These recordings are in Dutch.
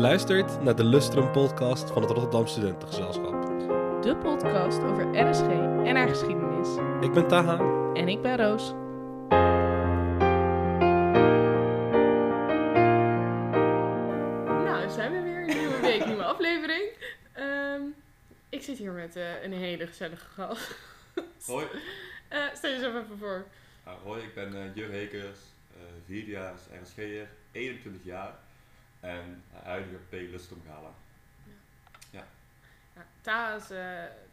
luistert naar de Lustrum podcast van het Rotterdam Studentengezelschap. De podcast over RSG en haar geschiedenis. Ik ben Taha. En ik ben Roos. Nou, zijn we weer. Een nieuwe week, nieuwe aflevering. Ehm, ik zit hier met eh, een hele gezellige gast. Hoi, Eh, stel jezelf even voor. Ah, hoi, ik ben uh, Jur Hekers, uh, vierdejaars RSG'er, 21 jaar en huidige P. Lustrum Gala. Ja, Taas, eh,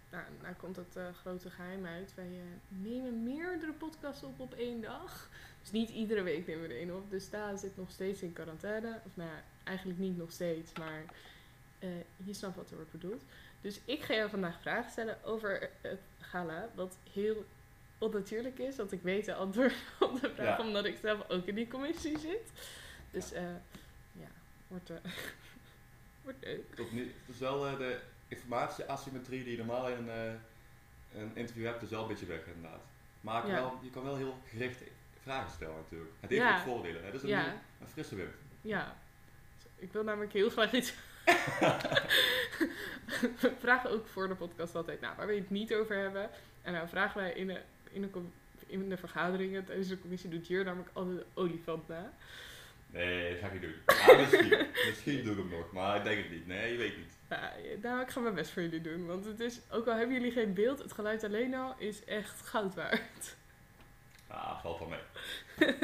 nou, nou komt het eh, grote geheim uit. Wij eh, nemen meerdere podcasts op op één dag. Dus niet iedere week nemen we er één op. Dus Taas zit nog steeds in quarantaine. Of nou ja, eigenlijk niet nog steeds, maar eh, je snapt wat er wordt bedoeld. Dus ik ga jou vandaag vragen stellen over het gala. Wat heel onnatuurlijk is, want ik weet de antwoord op de vraag, Ja. omdat ik zelf ook in die commissie zit. Dus eh, ja, wordt, eh wordt leuk. Tot nu, het is wel eh, de informatieasymmetrie die je normaal in eh, een interview hebt, is wel een beetje weg inderdaad. Maar Ja. wel, je kan wel heel gericht vragen stellen natuurlijk. Het heeft Ja. ook voordelen. Het is een, Ja. een frisse wind. Ja, ik wil namelijk heel graag iets. we vragen ook voor de podcast altijd, nou, waar we het niet over hebben. En nou vragen wij in de, in de, in de vergaderingen tijdens de commissie, doet Jur namelijk altijd de olifant na. Nee, dat ga ik niet doen. Ah, misschien. misschien doe ik hem nog, maar ik denk het niet. Nee, je weet niet. Nou, nou, ik ga mijn best voor jullie doen, want het is, ook al hebben jullie geen beeld, het geluid alleen al is echt goud waard. Ah, valt wel mee.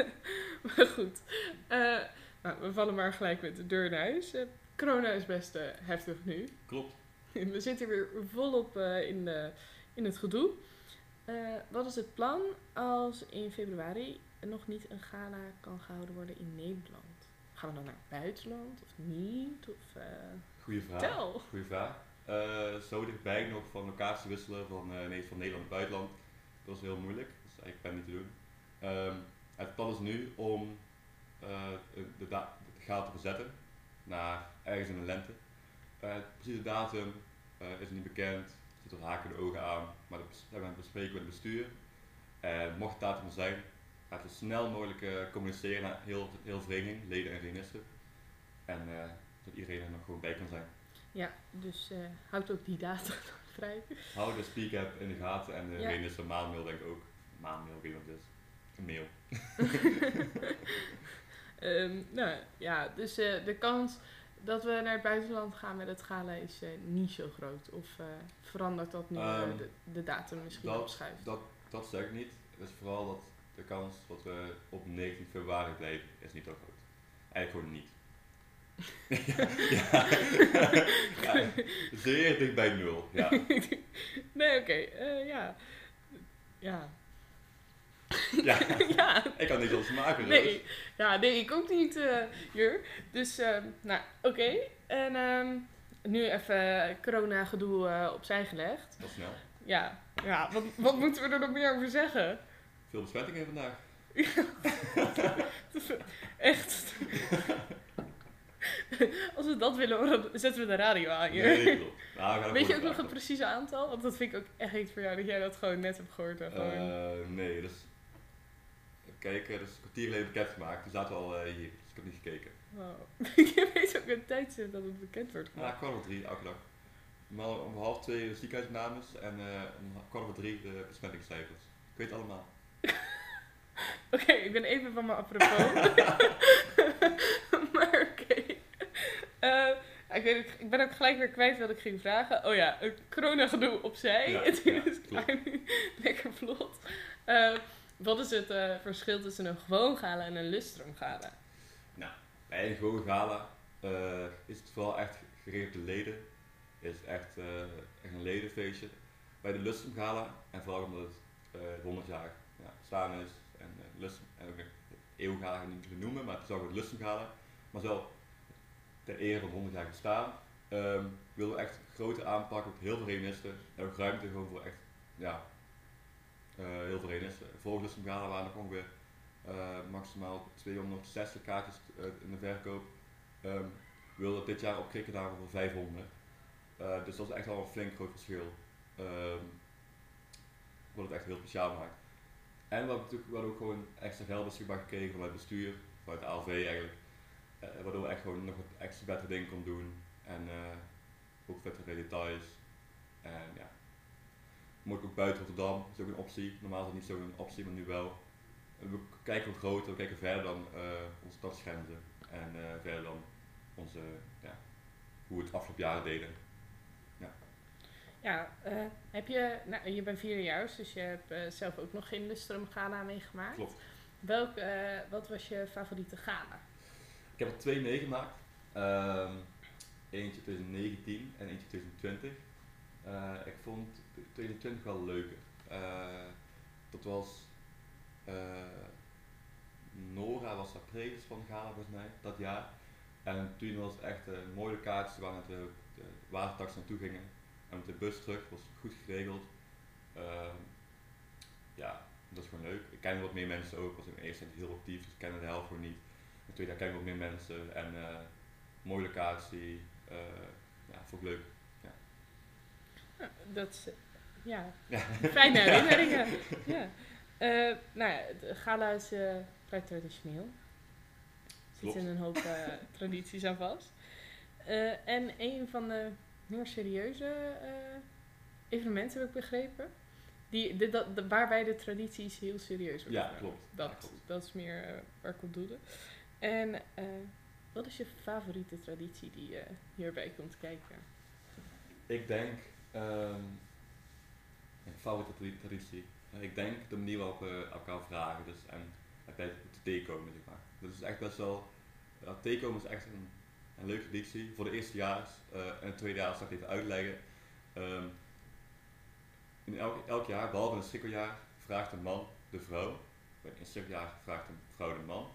maar goed, Eh, nou, we vallen maar gelijk met de deur in huis. Eh, corona is best eh, heftig nu. Klopt. We zitten weer volop in, de, in het gedoe. Wat is het plan als in februari nog niet een gala kan gehouden worden in Nederland? Gaan we dan naar het buitenland of niet? Of, eh, Goeie vraag. tel. Goeie vraag. Eh, zo dichtbij nog van locatie wisselen van, eh, nee, van Nederland naar buitenland. Dat is heel moeilijk. Dat is eigenlijk bijna niet te doen. Ehm, het plan is nu om de, de gala te verzetten naar ergens in de lente. Eh precieze datum is niet bekend. Er zitten haken de ogen aan. Maar dat bes- hebben we bespreken met het bestuur. En mocht het datum er zijn, gaat het zo snel mogelijk eh, communiceren naar heel, heel vereniging, leden en verenigisten. En eh, dat iedereen er nog gewoon bij kan zijn. Ja, dus eh houd ook die datum vrij. Hou de speak app in de gaten en de Ja. maanmail denk ik ook. Maanmail, weet wat het is. Een mail. Ehm, nou ja, dus de kans dat we naar het buitenland gaan met het gala is niet zo groot. Of verandert dat nu eh, Ehm, de, de datum misschien dat- opschuift? Dat, dat zeg ik niet. Het is vooral dat de kans dat we op 19 februari blijven is niet zo groot. Eigenlijk gewoon niet. ja, ja. ja, zeer dicht bij nul. Ja. nee, oké. eh, ja. Ja. ja, ja. ik kan niet anders maken. Nee, Roos. ja, nee, ik ook niet, eh Jur. Dus, ehm, nou, oké. En ehm, nu even corona-gedoe eh, opzij gelegd. Dat snel. Ja, ja wat, wat moeten we er nog meer over zeggen? Veel besmettingen vandaag. Echt. Als we dat willen horen, zetten we de radio aan hier. Nee, klopt. Nou, Weet je ook nog een precieze aantal? Want dat vind ik ook echt iets voor jou, dat jij dat gewoon net hebt gehoord. Gewoon... Eh, nee, dus. Even kijken, dus een kwartier geleden bekendgemaakt. Toen zaten we al eh, hier, dus ik heb niet gekeken. Wow. je weet ook een tijdstip dat het bekend wordt Ja, gemaakt. kwart over drie, elke dag. Maar om half twee de ziekenhuisopnames en eh, om kwart over drie de besmettingscijfers. Ik weet het allemaal. Oké, ik ben even van mijn apropos. maar oké. Eh, ik, weet, ik ben ook gelijk weer kwijt wat ik ging vragen. Oh ja, een corona-gedoe opzij. Ja, Het is ja, nu. Lekker vlot. Eh, wat is het eh, verschil tussen een gewoon gala en een lustrum gala? Bij een gewoon gala is het vooral echt gericht op de leden. Is het echt, echt een ledenfeestje. Bij de Lustrum Gala, en vooral omdat het eh 100 jaar ja, bestaan is, en uh, Lustrum, en ook een eeuwgala ga ik niet noemen, maar het is ook het Gala. Maar wel ter ere van 100 jaar bestaan, ehm, willen we echt grote aanpak op heel veel renisten. En ook ruimte gewoon voor echt, ja, eh, heel veel renisten. Lustrum Gala waren nog ongeveer eh, maximaal 260 kaartjes eh, in de verkoop. Ehm we wilden het dit jaar opkrikken naar voor 500. Eh, dus dat is echt wel een flink groot verschil. Ehm wat het echt heel speciaal maakt. En we hebben natuurlijk we ook gewoon extra geld beschikbaar gekregen vanuit het bestuur, vanuit de ALV eigenlijk. Eh, waardoor we echt gewoon nog wat extra betere dingen kon doen. En eh, ook vettere details. En ja. Moet ook buiten Rotterdam, is ook een optie. Normaal is dat niet zo'n optie, maar nu wel. We kijken wat groter, we kijken verder dan eh, onze stadsgrenzen. En verder dan onze, ja, hoe we het afgelopen jaren deden. Ja, eh, heb je, nou, je bent vierdejaars, dus je hebt eh, zelf ook nog geen Lustrum Gala meegemaakt. Klopt. Welk, eh, wat was je favoriete gala? Ik heb er twee meegemaakt. Ehm, eentje 2019 en eentje 2020. Eh, ik vond 2020 wel leuker. Dat was Nora was daar prezes van gala volgens mij, dat jaar. En toen was het echt een mooie kaartjes waar we watertax naartoe gingen. En met de bus terug, was goed geregeld. Ehm, ja, dat is gewoon leuk. Ik ken wat meer mensen ook. Ik was in eerste tijd heel actief, dus ik kende de helft gewoon niet. In tweede jaar ken ik wat meer mensen en eh, mooie locatie. eh, ja, vond ik leuk. Nou, dat is, ja, Ja. fijne herinneringen. ja. Eh, nou ja, de gala is vrij traditioneel. Er zitten een hoop tradities aan vast. En een van de meer serieuze eh, evenementen heb ik begrepen. Die, de, dat, de- waarbij de tradities heel serieus worden Ja, klopt. Dat, Ja, klopt. dat is meer eh, waar ik op doelde. En eh, wat is je favoriete traditie die hierbij komt kijken? Ik denk, ehm mijn favoriete tra- traditie. Ik denk de manier waarop we elkaar vragen dus, en het bij te thee komen, zeg maar. Dat is echt best wel, komen is echt een, een leuke traditie voor de eerstejaars. eh en het tweede jaar zal ik even uitleggen. Ehm, in elk, elk jaar, behalve in het schrikkeljaar, vraagt een man de vrouw. In het schrikkeljaar vraagt een vrouw de man.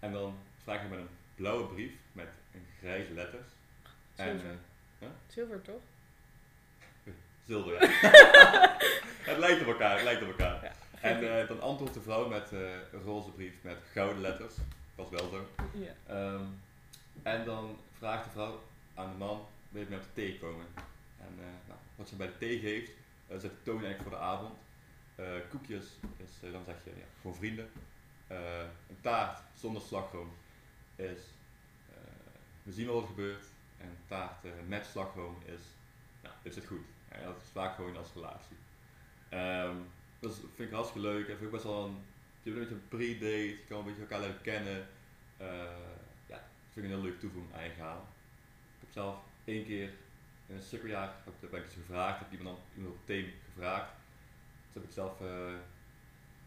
En dan vraag je met een blauwe brief met een grijze letters. En, Zilver. eh, Zilver, toch? Zilver, ja. het lijkt op elkaar, het lijkt op elkaar. Ja. En eh, dan antwoordt de vrouw met een roze brief met gouden letters. Dat was wel zo. ja. Ehm, en dan vraagt de vrouw aan de man, wil je op de thee komen? En eh, nou, wat ze bij de thee geeft, eh zet de voor de avond. Eh, koekjes, is, dan zeg je ja, gewoon vrienden. Een taart zonder slagroom is, we zien wel wat gebeurt. En taart met slagroom is, nou, dit zit goed. En dat is vaak gewoon als relatie. Ehm, dat is- vind ik hartstikke leuk. En vind ik best wel een, je hebt een beetje een pre-date, je kan een beetje elkaar leren kennen. Vind ik een heel leuk toevoeging aan je verhaal. Ik heb zelf één keer in een cirkeljaar heb ik- ben ik dus gevraagd, heb iemand dan iemand op thema gevraagd. Dus heb ik zelf eh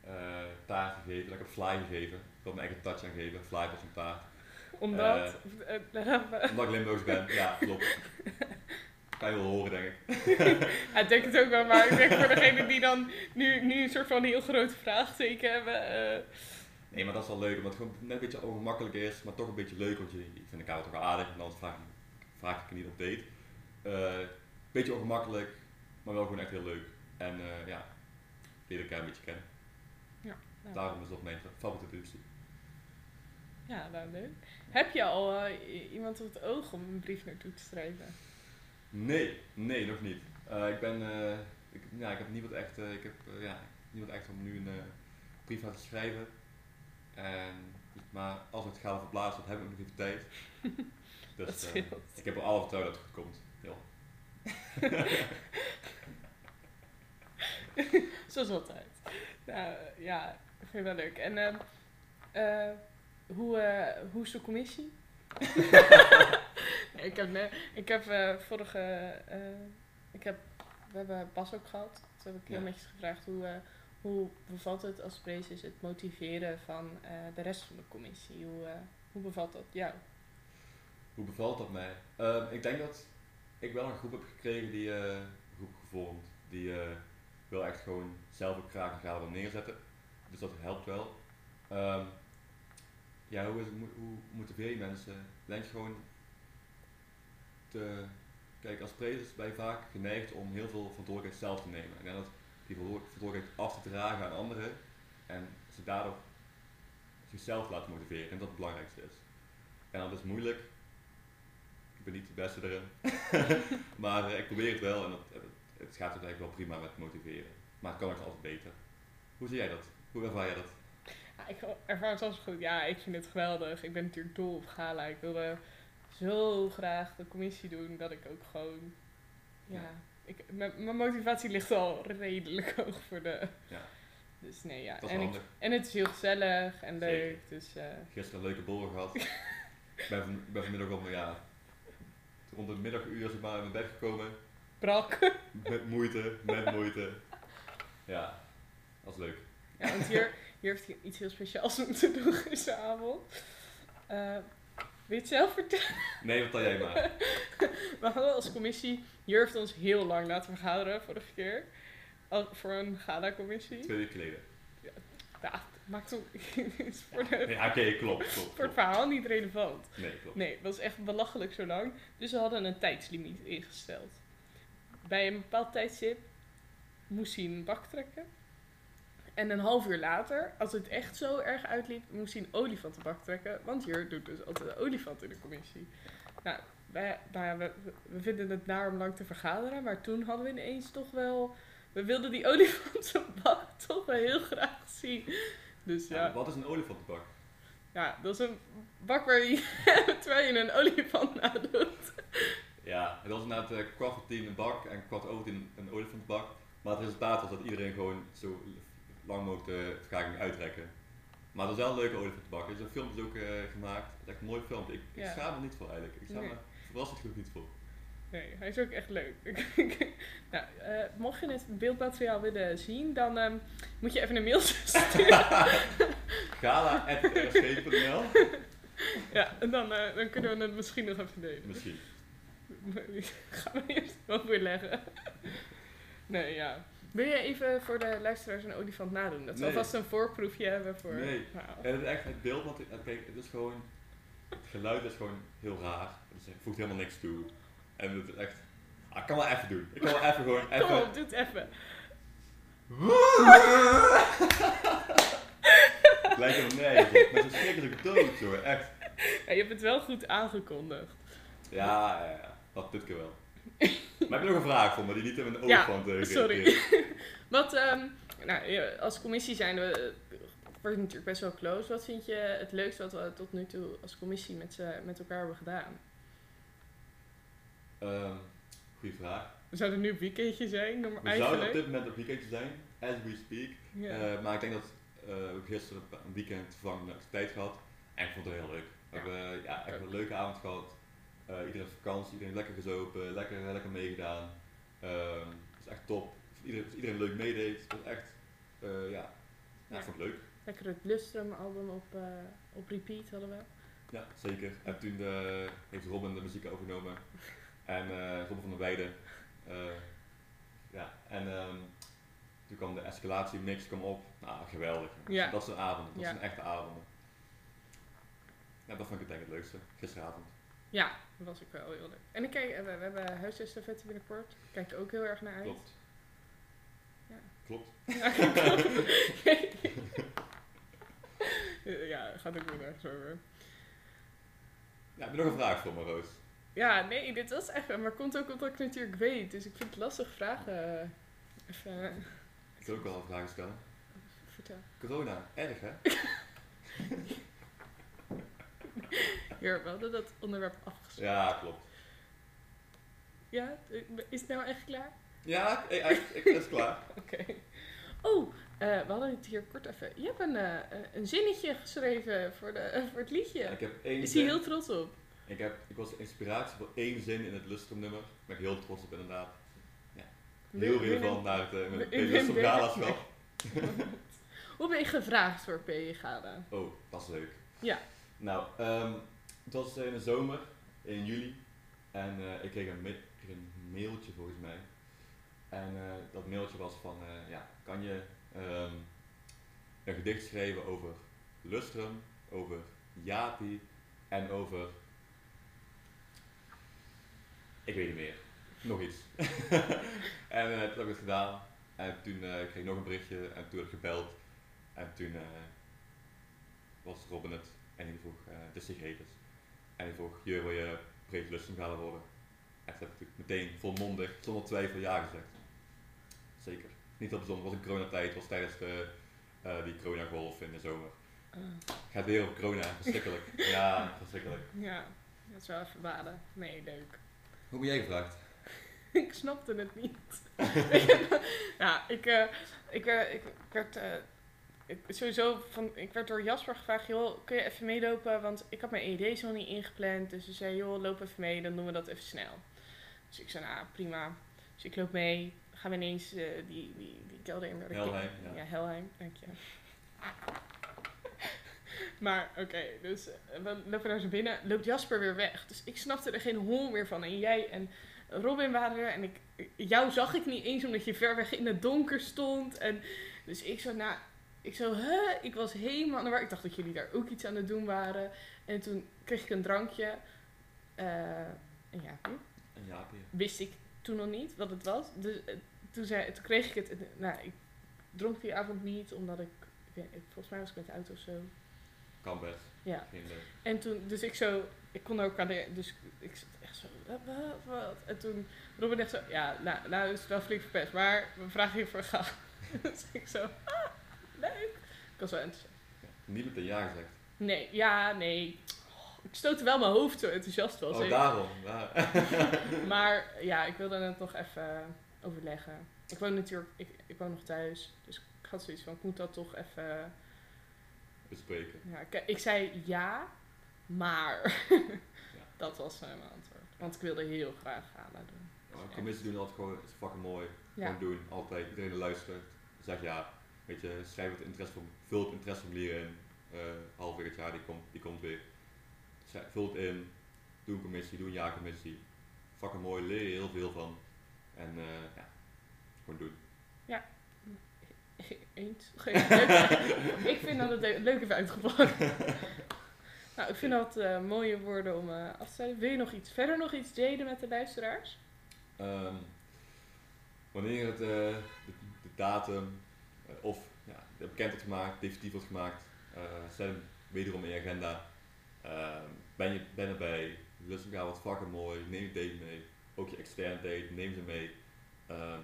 eh, taart gegeven, ik heb fly gegeven. Ik wil mijn eigen touch aan geven, fly was een taart. Omdat. eh, Omdat ik Limburgs ben, ja klopt. Kan je wel horen denk ik. ik denk het ook wel, maar ik denk voor degene die dan nu, nu een soort van heel grote vraagteken hebben. Nee, maar dat is wel leuk, omdat het gewoon net een beetje ongemakkelijk is, maar toch een beetje leuk, want je, je vindt elkaar toch wel aardig en anders vraag, ik- vraag ik je niet op date. Eh beetje ongemakkelijk, maar wel gewoon echt heel leuk. En eh, ja, leer elkaar een beetje kennen. nou, Daarom is dat mijn favoriete traditie. ja, nou leuk. Heb je al eh, iemand op het oog om een brief naartoe te schrijven? Nee, nee, nog niet. Ik ben, ik, ja, ik heb niemand echt, ik heb, ja, niemand echt om nu een brief aan te schrijven. En, maar als het gaat verplaatsen, dan heb ik nog even tijd. Dus scheelt. ik heb er alle vertrouwen dat het goed komt. Ja. Zoals altijd. Nou, ja, ik vind het wel leuk. En ehm, eh, hoe, eh, hoe is de commissie? nee, ik heb, ne- ik heb vorige... ik heb, we hebben Bas ook gehad. Toen heb ik heel Ja. netjes gevraagd hoe, hoe bevalt het als prezes het motiveren van eh, de rest van de commissie? Hoe, eh, hoe bevalt dat jou? Hoe bevalt dat mij? Ehm, ik denk dat ik wel een groep heb gekregen die, eh, groep gevormd, die wil echt gewoon zelf ook graag een wil neerzetten. Dus dat helpt wel. Ehm, ja, hoe, hoe motiveer je mensen? Denk gewoon te, kijk, als prezes ben je vaak geneigd om heel veel verantwoordelijkheid zelf te nemen. En dat die verantwoord- verantwoordelijkheid af te dragen aan anderen en ze daardoor zichzelf laten motiveren en dat het belangrijkste is. En dat is moeilijk. Ik ben niet de beste erin. maar eh, ik probeer het wel en het, het, het gaat eigenlijk wel prima met motiveren. Maar het kan ook altijd beter. Hoe zie jij dat? Hoe ervaar jij dat? Ja, ik ervaar het zelfs goed. Ja, ik vind het geweldig. Ik ben natuurlijk dol op gala. Ik wilde zo graag de commissie doen dat ik ook gewoon... Ja. Ik, mijn mijn motivatie ligt al redelijk hoog voor de... Ja. Dus nee, ja. Dat is En, ik, en het is heel gezellig en Zeker. leuk. Dus eh, Gisteren een leuke borrel gehad. ik ben, van, ben vanmiddag om, ja, rond het middaguur zeg maar in mijn bed gekomen. brak. Met moeite, met moeite. Ja, dat is leuk. Ja, want hier, hier heeft hij iets heel speciaals moeten doen gisteravond. Eh wil je het zelf vertellen? Nee, vertel jij maar. We hadden als commissie, heeft ons heel lang laten vergaderen vorige keer. Al- voor een gala-commissie. Twee weken geleden. Ja, maakt is voor, de, Ja, oké, klopt, klopt. voor het verhaal niet relevant. Nee, klopt. Nee, het was echt belachelijk zo lang. Dus we hadden een tijdslimiet ingesteld. Bij een bepaald tijdstip moest hij een bak trekken. En een half uur later, als het echt zo erg uitliep, moest hij een olifantenbak trekken. Want hier doet dus altijd een olifant in de commissie. Nou, wij, nou ja, we, we vinden het naar om lang te vergaderen. Maar toen hadden we ineens toch wel... We wilden die olifantenbak toch wel heel graag zien. Dus Ja, ja, Wat is een olifantenbak? ja dat is een bak waar je, terwijl je een olifant nadoet. Ja, het was inderdaad eh, kwart voor tien een bak en kwart over tien een olifantenbak. Maar het resultaat was dat iedereen gewoon zo lang mogelijk de vergadering uitrekken. Maar het was wel een leuke olifantenbak. Er is een film dus ook eh, gemaakt. Het is echt een mooi film. Ik, ik Ja. schaam er niet voor eigenlijk. Ik schaam Nee. er verrassend genoeg niet voor. Nee, hij is ook echt leuk. nou, eh, mocht je het beeldmateriaal willen zien, dan ehm, moet je even een mailtje sturen. Gala.rsg.nl ja, en dan, eh, dan kunnen we het misschien nog even delen. Misschien. Gaan we eerst wel weer leggen. nee, ja. Wil je even voor de luisteraars een olifant nadoen? Dat we Nee. alvast een voorproefje hebben voor... Nee. Nou, En het echt het beeld, want het, kijk, het is gewoon, het geluid is gewoon heel raar. Het voegt helemaal niks toe. En het is echt, ah, ik kan wel even doen. Ik kan wel even gewoon, Kom even. op, doe het even. Het lijkt helemaal nergens op. Met zo'n schrikkelijke dood, hoor. Echt. Ja, je hebt het wel goed aangekondigd. Ja, ja, ja. Dat dit keer wel. Maar heb je nog een vraag voor me die niet in mijn Ja, olifant eh, sorry. Wat, ehm, nou, als commissie zijn we, eh, wordt natuurlijk best wel close. Wat vind je het leukste wat we tot nu toe als commissie met, met elkaar hebben gedaan? Ehm, goeie vraag. We zouden nu een weekendje zijn, We zouden op eigenlijk. dit moment op weekendje zijn, as we speak. Ja. Eh, maar ik denk dat eh, we gisteren een weekend vervangende tijd gehad. En ik vond het heel leuk. We Ja. hebben ja, echt een leuke avond gehad. Eh, iedereen heeft vakantie, iedereen lekker gezopen, lekker, lekker meegedaan. Ehm het is echt top. Iedereen, iedereen leuk meedeed. Het was echt, eh, ja, ja, ik vond het leuk. Lekker het Lustrum album op, eh, op repeat hadden we. Ja, zeker. En toen heeft Robin de muziek overgenomen. En Robin van der Weijden. Ja, en ehm, toen kwam de escalatiemix kwam op. Nou, geweldig. Ja. Dat zijn avonden. Dat Ja. zijn echte avonden. Ja, dat vond ik denk ik het leukste. Gisteravond. Ja, dat was ook wel heel leuk. En ik kijk, eh, we, we hebben huisestafette binnenkort. Kijk ik ook heel erg naar uit. Klopt. Ja. Klopt. Ja, klopt. ja, gaat ook weer nergens over. Ja, heb je nog een vraag voor me, Roos? Ja, nee, dit was echt... Maar komt ook omdat ik natuurlijk weet. Dus ik vind het lastig vragen. eh, Even Ik wil ook wel een vraag stellen. vertel. Corona, erg hè? We hadden dat onderwerp afgesloten. Ja, klopt. Ja, is het nou echt klaar? Ja, ik, ik, ik, dat is klaar. Oké. Oh, eh, we hadden het hier kort even. Je hebt een, eh, een zinnetje geschreven voor, de, voor het liedje. Ik heb één Is hij heel trots op? Ik, heb, ik was de inspiratie voor één zin in het Lustrum nummer. Daar ben ik heel trots op inderdaad. Heel relevant naar het uh, Wim- met Wim Lustrum Berg- Galaschap. Hoe ben je gevraagd voor PJ Gala? Oh, dat is leuk. Ja. Nou, ehm, het was in de zomer, in juli. En eh, ik kreeg een, mailtje volgens mij. En eh, dat mailtje was van, eh, ja, kan je ehm, een gedicht schrijven over Lustrum, over Jati en over... Ik weet niet meer. Nog iets. en eh, toen heb ik het gedaan. En toen eh, kreeg ik nog een berichtje en toen werd ik gebeld. En toen eh, was Robin het en die vroeg eh de sigarettes. En die vroeg, je wil je gaan worden? En toen heb ik meteen volmondig, zonder twijfel ja gezegd. Zeker. Niet heel bijzonder, was in coronatijd, was tijdens de, eh, die coronagolf in de zomer. Ah, Gaat weer op corona, verschrikkelijk. ja, verschrikkelijk. ja, dat is wel even baden. Nee, leuk. Hoe ben jij gevraagd? ik snapte het niet. ja, ik, eh, ik, eh, ik werd eh, ik, sowieso van, ik werd door Jasper gevraagd, joh, kun je even meelopen? Want ik had mijn ED's nog niet ingepland. Dus ze zei, joh, loop even mee, dan doen we dat even snel. Dus ik zei, nou, prima. Dus ik loop mee. Gaan we ineens eh, die, die, die kelder in. Helheim, ja. Ja, Helheim, dank je. Maar oké, dus eh, we lopen daar zo binnen. Loopt Jasper weer weg. Dus ik snapte er geen hol meer van. En jij en Robin waren er. En ik, jou zag ik niet eens omdat je ver weg in het donker stond. En dus ik zo, nou, ik zo, huh? Ik was helemaal war. Ik dacht dat jullie daar ook iets aan het doen waren. En toen kreeg ik een drankje. Eh? Een jaapje. wist ik toen nog niet wat het was. Dus eh, toen, zei, toen kreeg ik het. nou, ik dronk die avond niet omdat ik, ik weet, volgens mij was ik met de auto of zo. Kan best. Ja. En toen, dus ik zo, ik kon ook aan de, dus ik zat echt zo, wat? En toen Robin echt zo, ja, nou, nou is het wel flink verpest, maar we vragen je voor dus ik zo, ah, leuk. Ik was wel enthousiast. Ja. Niet met een ja gezegd. Nee, ja, nee. Oh, ik stootte wel mijn hoofd zo enthousiast was. Oh, daarom. Ja. Maar ja, ik wilde het nog even overleggen. Ik woon natuurlijk, ik, ik woon nog thuis. Dus ik had zoiets van, ik moet dat toch even... Bespreken. Ja, ik, ik zei ja, maar dat was mijn antwoord. Want ik wilde heel graag gala doen. Ja, commissie doen altijd gewoon, is fucking mooi. Ja, Gewoon doen, altijd. Iedereen luistert. Zeg ja. Weet je, schrijf het interesse van, vul het interesseformulier in. Eh halverwege het jaar, die komt, die komt weer. Schrijf- Vul het in. Doe een commissie, doe een jaarcommissie. Fucking mooi, leer je heel veel van. En eh ja, gewoon doen. eens. Geen- leuk. ik vind dat het le- leuk even uitgepakt. nou, ik vind dat eh, mooie woorden om eh, af te sluiten. Wil je nog iets, verder nog iets delen met de luisteraars? Ehm, wanneer het, eh, de, de datum eh, of ja, bekend wordt gemaakt, definitief wordt gemaakt, eh zet hem wederom in je agenda. Ehm, ben je ben erbij, elkaar wat fucking mooi, neem je date mee, ook je externe date, neem ze mee. Ehm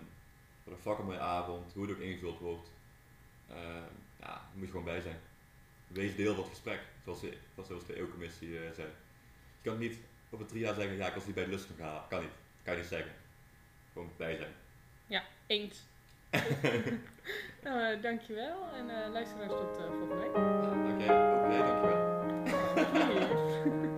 wat een fucking mooie avond, hoe het ook ingevuld wordt. Ehm, ja, moet je gewoon bij zijn. Wees deel van het gesprek, zoals, de- zoals de EU-commissie eh, zei. Je kan niet over drie jaar zeggen, ja ik was niet bij de lust gaan, kan niet. Kan je niet zeggen. Gewoon bij zijn. Eens. nou, eh, dankjewel. En eh luisteraars tot eh, volgende week. Dank jij. Ook jij, dankjewel.